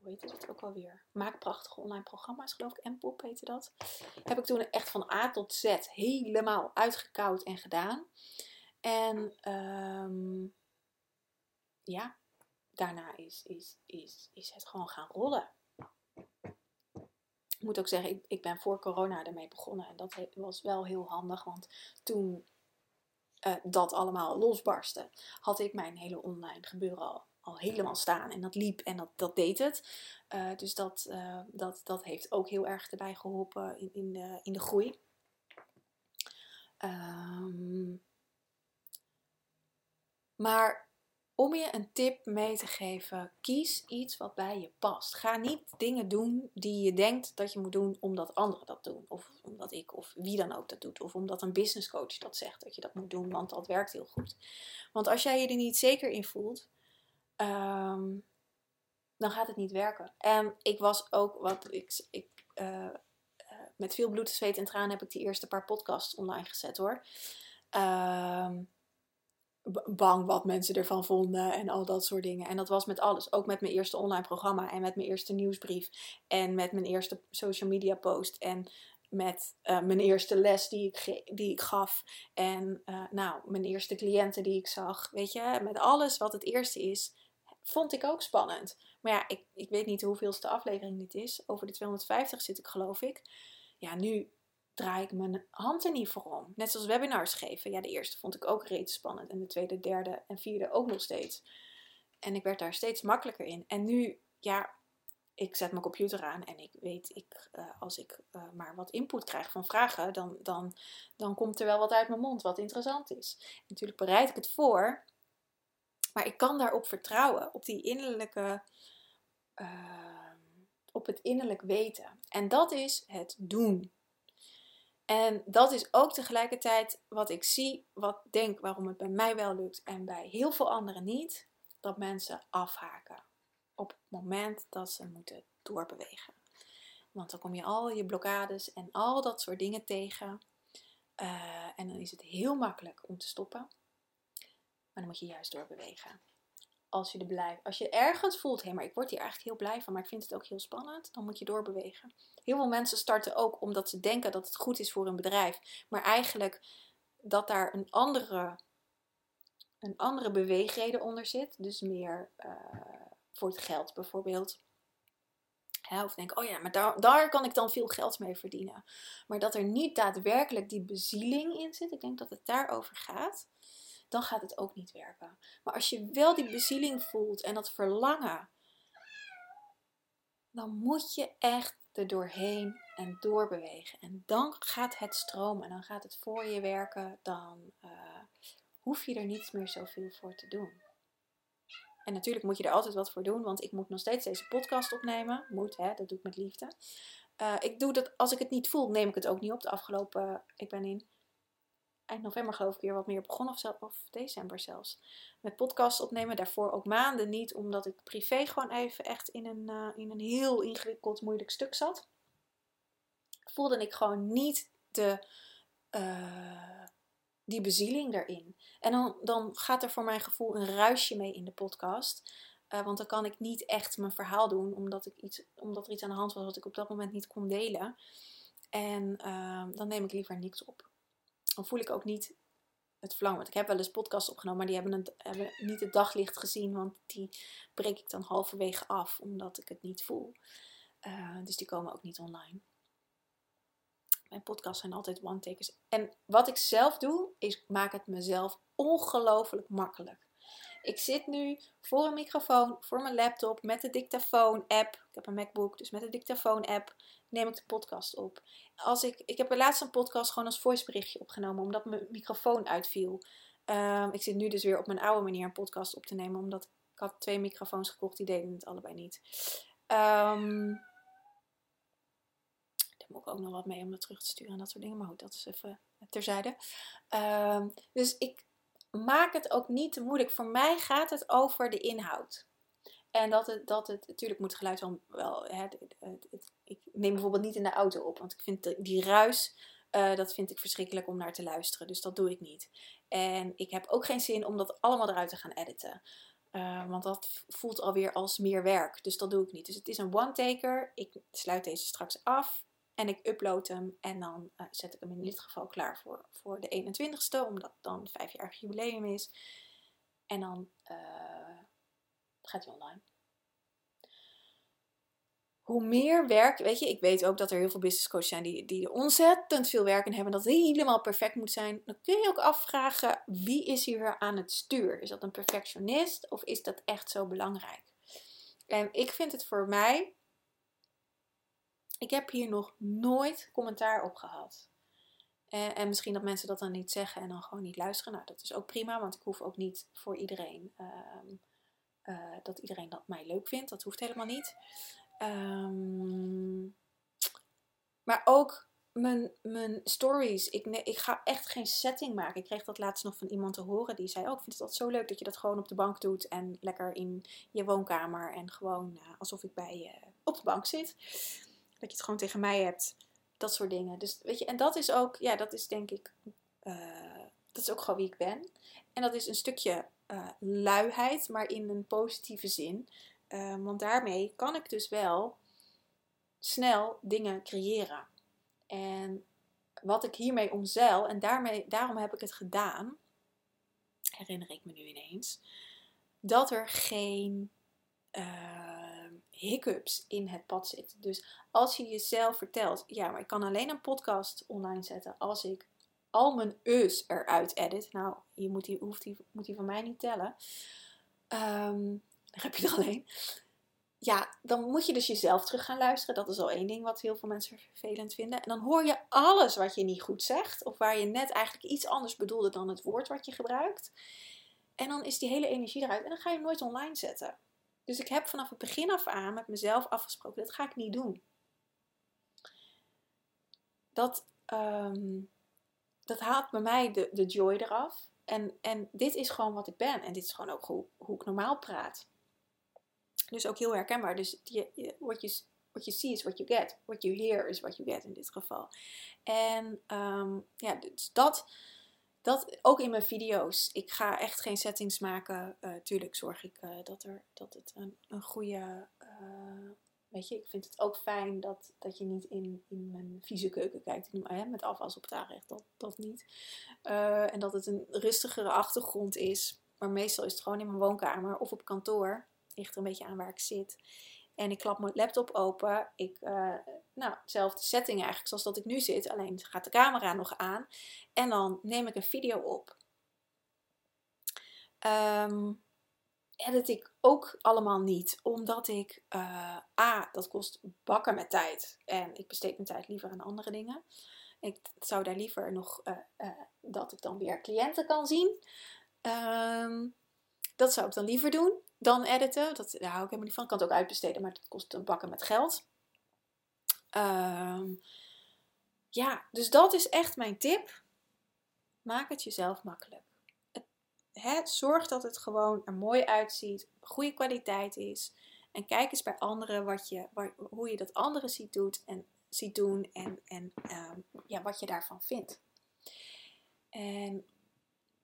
hoe heet het ook alweer? Maak prachtige online programma's, geloof ik. En Pop heette dat. Heb ik toen echt van A tot Z helemaal uitgekoud en gedaan. En um, ja, daarna is, is, is, is het gewoon gaan rollen ik moet ook zeggen, ik, ik ben voor corona ermee begonnen. En dat was wel heel handig, want toen uh, dat allemaal losbarstte, had ik mijn hele online gebeuren al, al helemaal staan. En dat liep en dat, dat deed het. Uh, dus dat, uh, dat, dat heeft ook heel erg erbij geholpen in, in, de, in de groei. Um, maar om je een tip mee te geven, kies iets wat bij je past. Ga niet dingen doen die je denkt dat je moet doen omdat anderen dat doen. Of omdat ik of wie dan ook dat doet. Of omdat een business coach dat zegt dat je dat moet doen, want dat werkt heel goed. Want als jij je er niet zeker in voelt, um, dan gaat het niet werken. En ik was ook, wat ik, ik uh, met veel bloed, zweet en tranen heb ik die eerste paar podcasts online gezet hoor. Um, bang wat mensen ervan vonden en al dat soort dingen. En dat was met alles. Ook met mijn eerste online programma en met mijn eerste nieuwsbrief en met mijn eerste social media post. En met eh, mijn eerste les die ik, die ik gaf. En nou, mijn eerste cliënten die ik zag. Weet je, met alles wat het eerste is, vond ik ook spannend. Maar ja, ik, ik weet niet hoeveelste aflevering dit is. Over de 250 zit ik, geloof ik. Ja, nu draai ik mijn hand er niet voor om. Net zoals webinars geven. Ja, de eerste vond ik ook reeds spannend. En de tweede, derde en vierde ook nog steeds. En ik werd daar steeds makkelijker in. En nu, ja, ik zet mijn computer aan en ik weet, ik, uh, als ik uh, maar wat input krijg van vragen, dan, dan, dan komt er wel wat uit mijn mond wat interessant is. Natuurlijk bereid ik het voor, maar ik kan daarop vertrouwen, op die innerlijke, uh, op het innerlijk weten. En dat is het doen. En dat is ook tegelijkertijd wat ik zie, wat denk waarom het bij mij wel lukt en bij heel veel anderen niet, dat mensen afhaken op het moment dat ze moeten doorbewegen. Want dan kom je al je blokkades en al dat soort dingen tegen. Uh, en dan is het heel makkelijk om te stoppen. Maar dan moet je juist doorbewegen. Als je, er blijft, als je ergens voelt, hé, maar ik word hier eigenlijk heel blij van, maar ik vind het ook heel spannend, dan moet je doorbewegen. Heel veel mensen starten ook omdat ze denken dat het goed is voor een bedrijf, maar eigenlijk dat daar een andere, een andere beweegreden onder zit. Dus meer uh, voor het geld bijvoorbeeld. of denk, oh ja, maar daar, daar kan ik dan veel geld mee verdienen. Maar dat er niet daadwerkelijk die bezieling in zit, ik denk dat het daarover gaat, dan gaat het ook niet werken. Maar als je wel die bezieling voelt en dat verlangen, dan moet je echt er doorheen en doorbewegen. En dan gaat het stromen, dan gaat het voor je werken, dan uh, hoef je er niets meer zoveel voor te doen. En natuurlijk moet je er altijd wat voor doen, want ik moet nog steeds deze podcast opnemen. Moet, hè, dat doe ik met liefde. Uh, ik doe dat, als ik het niet voel, neem ik het ook niet op. De afgelopen, ik ben in eind november geloof ik weer wat meer begonnen, of, zelf, of december zelfs. Met podcast opnemen, daarvoor ook maanden niet, omdat ik privé gewoon even echt in een, uh, in een heel ingewikkeld, moeilijk stuk zat. Voelde ik gewoon niet de, uh, die bezieling daarin. En dan, dan gaat er voor mijn gevoel een ruisje mee in de podcast. Uh, want dan kan ik niet echt mijn verhaal doen, omdat, ik iets, omdat er iets aan de hand was wat ik op dat moment niet kon delen. En dan neem ik liever niks op. Dan voel ik ook niet het verlangen. Want ik heb wel eens podcasts opgenomen, maar die hebben, hebben niet het daglicht gezien. Want die breek ik dan halverwege af, omdat ik het niet voel. Uh, dus die komen ook niet online. Mijn podcasts zijn altijd one-takers. En wat ik zelf doe, is maak het mezelf ongelooflijk makkelijk. Ik zit nu voor een microfoon, voor mijn laptop, met de dictafoon-app. Ik heb een MacBook, dus met de dictafoon-app neem ik de podcast op. Als ik, ik heb er laatst een podcast gewoon als voiceberichtje opgenomen, omdat mijn microfoon uitviel. Um, ik zit nu dus weer op mijn oude manier een podcast op te nemen, omdat ik had twee microfoons gekocht, die deden het allebei niet. Um, moet ik ook nog wat mee om dat terug te sturen en dat soort dingen. Maar goed, dat is even terzijde. Uh, dus ik maak het ook niet te moeilijk. Voor mij gaat het over de inhoud. En dat het, dat het natuurlijk moet geluid wel. wel hè, het, ik neem bijvoorbeeld niet in de auto op, want ik vind die ruis. Uh, dat vind ik verschrikkelijk om naar te luisteren. Dus dat doe ik niet. En ik heb ook geen zin om dat allemaal eruit te gaan editen. Uh, want dat voelt alweer als meer werk. Dus dat doe ik niet. Dus het is een one-taker. Ik sluit deze straks af. En ik upload hem en dan uh, zet ik hem in dit geval klaar voor, voor de 21ste, omdat dan het vijfjarig jubileum is. En dan uh, gaat hij online. Hoe meer werk, weet je, ik weet ook dat er heel veel business coaches zijn die, die ontzettend veel werk in hebben, dat het helemaal perfect moet zijn. Dan kun je ook afvragen, wie is hier aan het stuur? Is dat een perfectionist of is dat echt zo belangrijk? En ik vind het voor mij ik heb hier nog nooit commentaar op gehad. En, en, misschien dat mensen dat dan niet zeggen en dan gewoon niet luisteren. Nou, dat is ook prima, want ik hoef ook niet voor iedereen uh, uh, dat iedereen dat mij leuk vindt. Dat hoeft helemaal niet. Um, maar ook mijn, mijn stories. Ik, ik ga echt geen setting maken. Ik kreeg dat laatst nog van iemand te horen. Die zei: Oh, ik vind het altijd zo leuk dat je dat gewoon op de bank doet. En lekker in je woonkamer. En gewoon uh, alsof ik bij je op de bank zit. Dat je het gewoon tegen mij hebt. Dat soort dingen. Dus weet je, en dat is ook, ja, dat is denk ik, uh, dat is ook gewoon wie ik ben. En dat is een stukje uh, luiheid, maar in een positieve zin. Uh, want daarmee kan ik dus wel snel dingen creëren. En wat ik hiermee omzeil, en daarmee, daarom heb ik het gedaan, herinner ik me nu ineens, dat er geen uh, hiccups in het pad zitten. Dus als je jezelf vertelt, ja, maar ik kan alleen een podcast online zetten als ik al mijn eus eruit edit. Nou, je moet die, hoeft die, moet die van mij niet tellen. Um, dan heb je er alleen. Ja, dan moet je dus jezelf terug gaan luisteren. Dat is al één ding wat heel veel mensen vervelend vinden. En dan hoor je alles wat je niet goed zegt. Of waar je net eigenlijk iets anders bedoelde dan het woord wat je gebruikt. En dan is die hele energie eruit. En dan ga je nooit online zetten. Dus ik heb vanaf het begin af aan met mezelf afgesproken. Dat ga ik niet doen. Dat, um, dat haalt bij mij de, de joy eraf. En, en dit is gewoon wat ik ben. En dit is gewoon ook hoe, hoe ik normaal praat. Dus ook heel herkenbaar. Dus je, what, you, what you see is what you get. What you hear is what you get in dit geval. En um, ja, dus dat, dat ook in mijn video's. Ik ga echt geen settings maken. Uh, tuurlijk zorg ik uh, dat, er, dat het een, een goede uh, Weet je, ik vind het ook fijn dat, dat je niet in, in mijn vieze keuken kijkt. Hè, met afwas op het dat, dat niet. En dat het een rustigere achtergrond is. Maar meestal is het gewoon in mijn woonkamer of op kantoor. Ligt er een beetje aan waar ik zit. En ik klap mijn laptop open. Ik, uh, nou, dezelfde setting eigenlijk zoals dat ik nu zit. Alleen gaat de camera nog aan. En dan neem ik een video op. Um, edit ik ook allemaal niet. Omdat ik, uh, A, dat kost bakken met tijd. En ik besteed mijn tijd liever aan andere dingen. Ik zou daar liever nog, uh, dat ik dan weer cliënten kan zien. Um, dat zou ik dan liever doen dan editen. Dat, daar hou ik helemaal niet van. Ik kan het ook uitbesteden, maar dat kost een bakken met geld. Um, ja, dus dat is echt mijn tip. Maak het jezelf makkelijk zorg dat het gewoon er mooi uitziet, goede kwaliteit is. En kijk eens bij anderen wat je, hoe je dat anderen ziet, doet en, ziet doen en, en ehm, ja, wat je daarvan vindt. En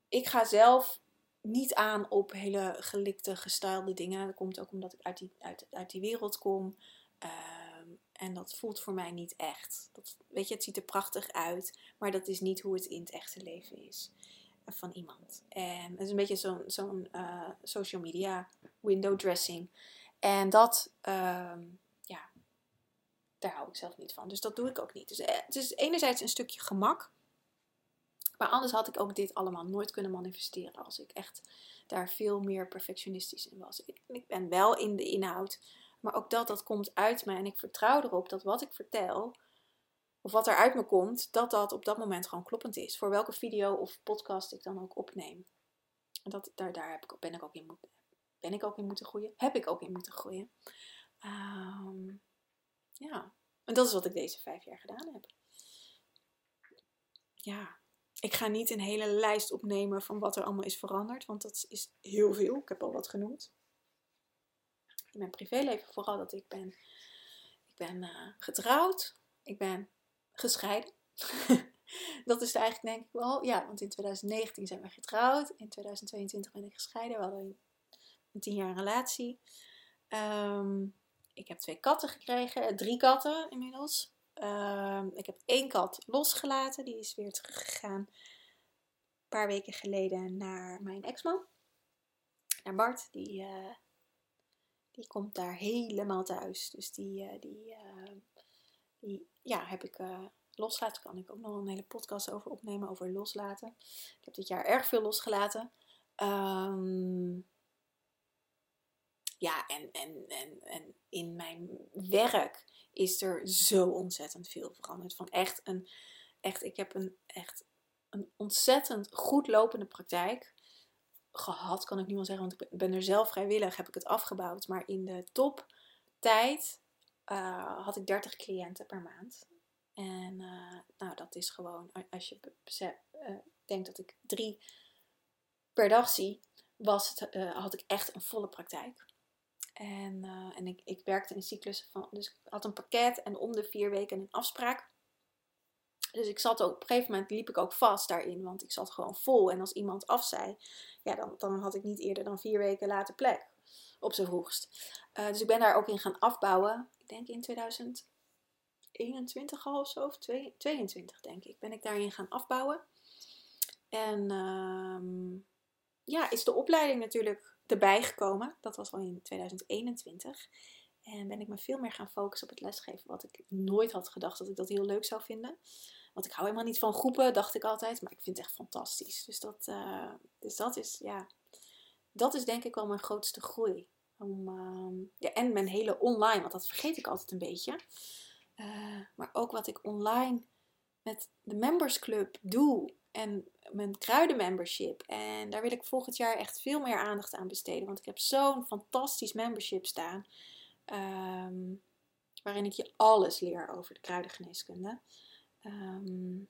ik ga zelf niet aan op hele gelikte, gestylede dingen. Dat komt ook omdat ik uit die, uit, uit die wereld kom. Ehm, en dat voelt voor mij niet echt. Dat, weet je, het ziet er prachtig uit, maar dat is niet hoe het in het echte leven is van iemand. En het is een beetje zo'n zo'n uh, social media window dressing. En dat, uh, ja, daar hou ik zelf niet van. Dus dat doe ik ook niet. Dus eh, het is enerzijds een stukje gemak. Maar anders had ik ook dit allemaal nooit kunnen manifesteren als ik echt daar veel meer perfectionistisch in was. Ik, ik ben wel in de inhoud, maar ook dat, dat komt uit mij. En ik vertrouw erop dat wat ik vertel, of wat er uit me komt, dat dat op dat moment gewoon kloppend is. Voor welke video of podcast ik dan ook opneem. En dat, daar, daar heb ik, ben, ik ook in ben ik ook in moeten groeien. Heb ik ook in moeten groeien. Um, ja, en dat is wat ik deze vijf jaar gedaan heb. Ja, ik ga niet een hele lijst opnemen van wat er allemaal is veranderd, want dat is heel veel. Ik heb al wat genoemd. In mijn privéleven vooral dat ik ben, ik ben uh, getrouwd. Ik ben gescheiden. dat is eigenlijk denk ik wel, ja, want in 2019 zijn we getrouwd. In 2022 ben ik gescheiden. We hadden een tien jaar relatie. Um, ik heb twee katten gekregen, eh, drie katten inmiddels. Um, ik heb één kat losgelaten, die is weer teruggegaan een paar weken geleden naar mijn ex-man. Naar Bart, die, uh, die komt daar helemaal thuis. Dus die, uh, die, die ja, heb ik uh, loslaten. Kan ik ook nog een hele podcast over opnemen, over loslaten. Ik heb dit jaar erg veel losgelaten. Um, ja, en, en, en, en in mijn werk is er zo ontzettend veel veranderd. Van echt een, echt, ik heb een, echt een ontzettend goed lopende praktijk gehad, kan ik nu wel zeggen. Want ik ben er zelf vrijwillig, heb ik het afgebouwd. Maar in de toptijd uh, had ik 30 cliënten per maand. En uh, nou, dat is gewoon, als je uh, denkt dat ik drie per dag zie, was het, had ik echt een volle praktijk. En, en ik, ik werkte in cyclussen van, dus ik had een pakket en om de vier weken een afspraak. Dus ik zat ook, op een gegeven moment liep ik ook vast daarin, want ik zat gewoon vol. En als iemand af zei, ja, dan, dan had ik niet eerder dan vier weken later plek, op zijn vroegst. dus ik ben daar ook in gaan afbouwen ik denk in 2021 2021 al of zo, of 22 denk ik, ben ik daarin gaan afbouwen. En ehm, ja, is de opleiding natuurlijk erbij gekomen. Dat was al in 2021. En ben ik me veel meer gaan focussen op het lesgeven. Wat ik nooit had gedacht dat ik dat heel leuk zou vinden. Want ik hou helemaal niet van groepen, dacht ik altijd. Maar ik vind het echt fantastisch. Dus dat, uh, dus dat is, ja, dat is denk ik wel mijn grootste groei. Om, uh, ja, en mijn hele online, want dat vergeet ik altijd een beetje. Uh, maar ook wat ik online met de Members Club doe. En mijn kruidenmembership. En daar wil ik volgend jaar echt veel meer aandacht aan besteden. Want ik heb zo'n fantastisch membership staan. Um, waarin ik je alles leer over de kruidengeneeskunde. Um,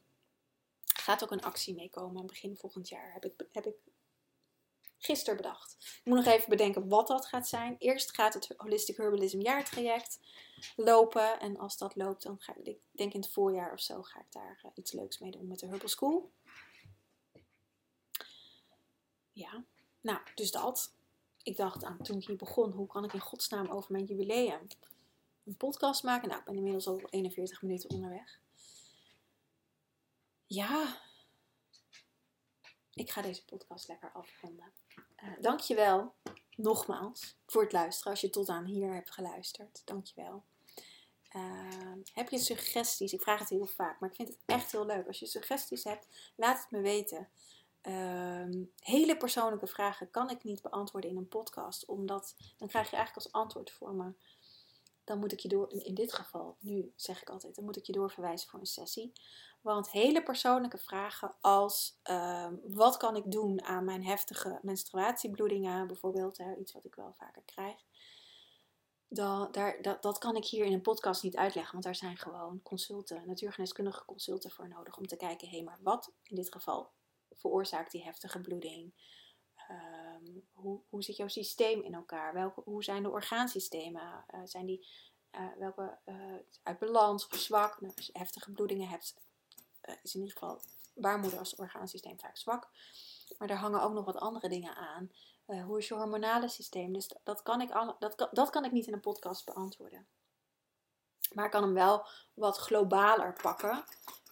gaat ook een actie meekomen begin volgend jaar. Heb ik, heb ik gisteren bedacht. Ik moet nog even bedenken wat dat gaat zijn. Eerst gaat het Holistic Herbalism jaartraject lopen. En als dat loopt, dan ga ik, denk in het voorjaar of zo, ga ik daar uh, iets leuks mee doen met de Herbal School. Ja, nou, dus dat. Ik dacht aan toen ik hier begon, hoe kan ik in godsnaam over mijn jubileum een podcast maken? Nou, ik ben inmiddels al 41 minuten onderweg. Ja, ik ga deze podcast lekker afronden. Uh, dankjewel nogmaals voor het luisteren. Als je tot aan hier hebt geluisterd, dankjewel. Uh, heb je suggesties? Ik vraag het heel vaak, maar ik vind het echt heel leuk. Als je suggesties hebt, laat het me weten. Uh, hele persoonlijke vragen kan ik niet beantwoorden in een podcast, omdat dan krijg je eigenlijk als antwoord voor me. Dan moet ik je door, in dit geval, nu zeg ik altijd, dan moet ik je doorverwijzen voor een sessie. Want hele persoonlijke vragen als uh, wat kan ik doen aan mijn heftige menstruatiebloedingen, bijvoorbeeld, hè, iets wat ik wel vaker krijg. Dan, daar, dat, dat kan ik hier in een podcast niet uitleggen, want daar zijn gewoon consulten, natuurgeneeskundige consulten voor nodig om te kijken, hé, hey, maar wat in dit geval veroorzaakt die heftige bloeding? Um, hoe, hoe zit jouw systeem in elkaar? Welke, hoe zijn de orgaansystemen? Uh, zijn die uh, welke uh, uit balans of zwak? Nou, als je heftige bloedingen hebt, is in ieder geval baarmoeder als orgaansysteem vaak zwak. Maar er hangen ook nog wat andere dingen aan. hoe is je hormonale systeem? Dus dat kan, ik alle, dat, kan, dat kan ik niet in een podcast beantwoorden. Maar ik kan hem wel wat globaler pakken.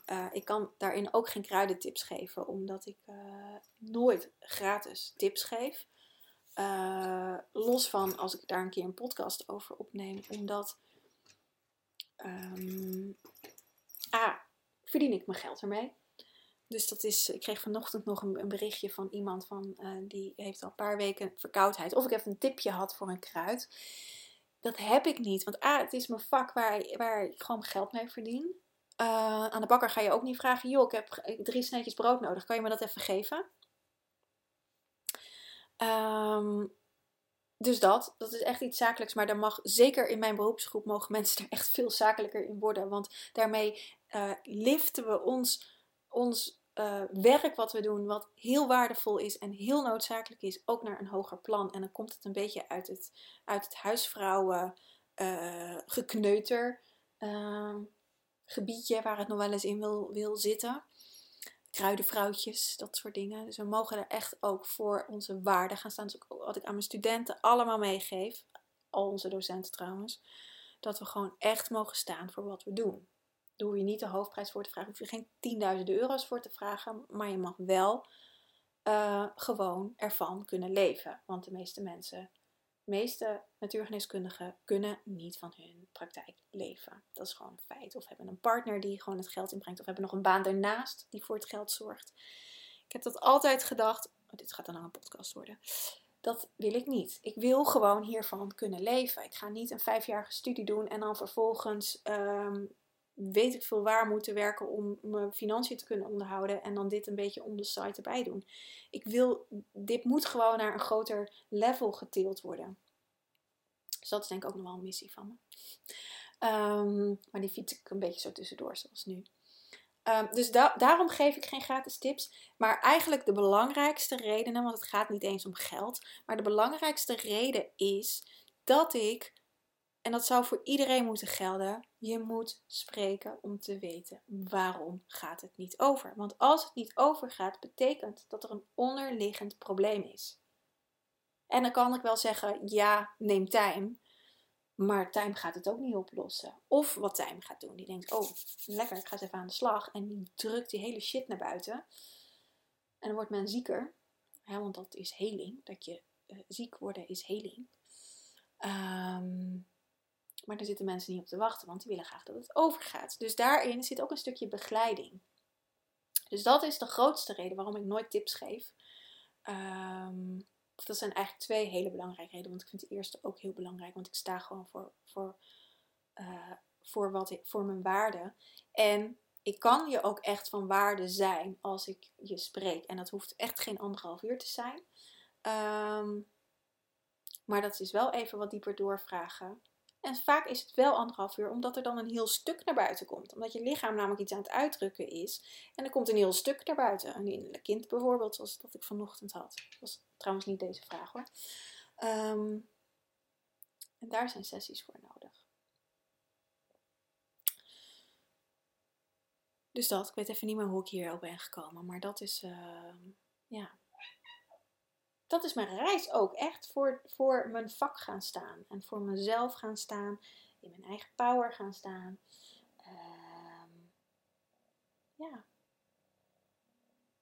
Uh, ik kan daarin ook geen kruidentips geven, omdat ik uh, nooit gratis tips geef. Uh, los van als ik daar een keer een podcast over opneem, omdat um, A, verdien ik mijn geld ermee. Dus dat is, ik kreeg vanochtend nog een, een berichtje van iemand van, die heeft al een paar weken verkoudheid. Of ik even een tipje had voor een kruid. Dat heb ik niet, want A, het is mijn vak waar, waar ik gewoon geld mee verdien. Uh, aan de bakker ga je ook niet vragen: joh, ik heb drie sneetjes brood nodig, kan je me dat even geven? Um, dus dat, dat is echt iets zakelijks. Maar daar mag zeker in mijn beroepsgroep mogen mensen er echt veel zakelijker in worden. Want daarmee uh, liften we ons, ons uh, werk wat we doen, wat heel waardevol is en heel noodzakelijk is, ook naar een hoger plan. En dan komt het een beetje uit het, uit het huisvrouwen gekneuter. Gebiedje waar het nog wel eens in wil, wil zitten. Kruidenvrouwtjes, dat soort dingen. Dus we mogen er echt ook voor onze waarde gaan staan. Dus wat ik aan mijn studenten allemaal meegeef, al onze docenten trouwens, dat we gewoon echt mogen staan voor wat we doen. Hoef je niet de hoofdprijs voor te vragen, hoef je geen tienduizenden euro's voor te vragen, maar je mag wel uh, gewoon ervan kunnen leven. Want de meeste mensen meeste natuurgeneeskundigen kunnen niet van hun praktijk leven. Dat is gewoon een feit. Of hebben een partner die gewoon het geld inbrengt. Of hebben nog een baan daarnaast die voor het geld zorgt. Ik heb dat altijd gedacht. Oh, dit gaat dan een podcast worden. Dat wil ik niet. Ik wil gewoon hiervan kunnen leven. Ik ga niet een vijfjarige studie doen en dan vervolgens um, weet ik veel waar moeten werken om mijn financiën te kunnen onderhouden en dan dit een beetje on the side erbij doen. Ik wil, dit moet gewoon naar een groter level geteeld worden. Dus dat is denk ik ook nog wel een missie van me. Um, maar die fiets ik een beetje zo tussendoor, zoals nu. Um, dus da daarom geef ik geen gratis tips. Maar eigenlijk de belangrijkste redenen, want het gaat niet eens om geld. Maar de belangrijkste reden is dat ik en dat zou voor iedereen moeten gelden. Je moet spreken om te weten waarom gaat het niet over. Want als het niet overgaat, betekent dat er een onderliggend probleem is. En dan kan ik wel zeggen, ja, neem tijd. Maar Tijm gaat het ook niet oplossen. Of wat Tijm gaat doen. Die denkt, oh, lekker, ik ga eens even aan de slag. En die drukt die hele shit naar buiten. En dan wordt men zieker. Ja, want dat is heling. Dat je uh, ziek worden is heling. Ehm, maar daar zitten mensen niet op te wachten, want die willen graag dat het overgaat. Dus daarin zit ook een stukje begeleiding. Dus dat is de grootste reden waarom ik nooit tips geef. Um, dat zijn eigenlijk twee hele belangrijke redenen. Want ik vind de eerste ook heel belangrijk. Want ik sta gewoon voor, voor, uh, voor, wat ik, voor mijn waarde. En ik kan je ook echt van waarde zijn als ik je spreek. En dat hoeft echt geen anderhalf uur te zijn. Um, maar dat is wel even wat dieper doorvragen. En vaak is het wel anderhalf uur, omdat er dan een heel stuk naar buiten komt. Omdat je lichaam namelijk iets aan het uitdrukken is. En er komt een heel stuk naar buiten. Een innerlijk kind bijvoorbeeld, zoals dat ik vanochtend had. Dat was trouwens niet deze vraag hoor. Ehm, en daar zijn sessies voor nodig. Dus dat, ik weet even niet meer hoe ik hier op ben gekomen. Maar dat is, uh, ja, dat is mijn reis ook. Echt voor, voor mijn vak gaan staan. En voor mezelf gaan staan. In mijn eigen power gaan staan. Uh, ja.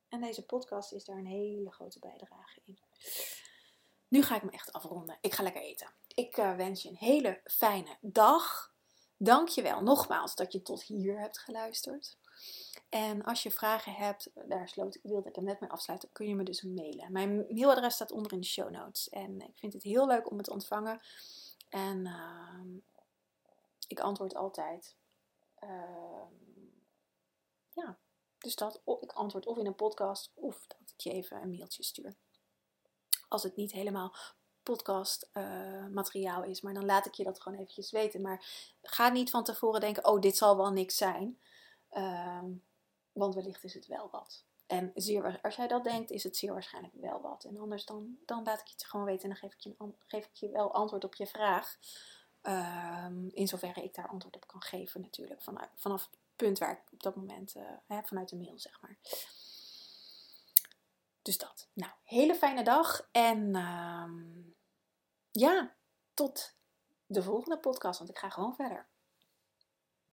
En deze podcast is daar een hele grote bijdrage in. Nu ga ik me echt afronden. Ik ga lekker eten. Ik uh, wens je een hele fijne dag. Dank je wel nogmaals dat je tot hier hebt geluisterd. En als je vragen hebt, daar sloot, wilde ik hem net mee afsluiten, kun je me dus mailen. Mijn mailadres staat onder in de show notes. En ik vind het heel leuk om het te ontvangen. En uh, ik antwoord altijd. Uh, ja, dus dat. Ik antwoord of in een podcast of dat ik je even een mailtje stuur. Als het niet helemaal podcast uh, materiaal is. Maar dan laat ik je dat gewoon eventjes weten. Maar ga niet van tevoren denken, oh dit zal wel niks zijn. Uh, want wellicht is het wel wat. En zeer, als jij dat denkt, is het zeer waarschijnlijk wel wat. En anders dan, dan laat ik je het gewoon weten en dan geef ik je, geef ik je wel antwoord op je vraag. Um, in zoverre ik daar antwoord op kan geven natuurlijk. Vanuit, vanaf het punt waar ik op dat moment heb, vanuit de mail zeg maar. Dus dat. Nou, hele fijne dag. En um, ja, tot de volgende podcast, want ik ga gewoon verder.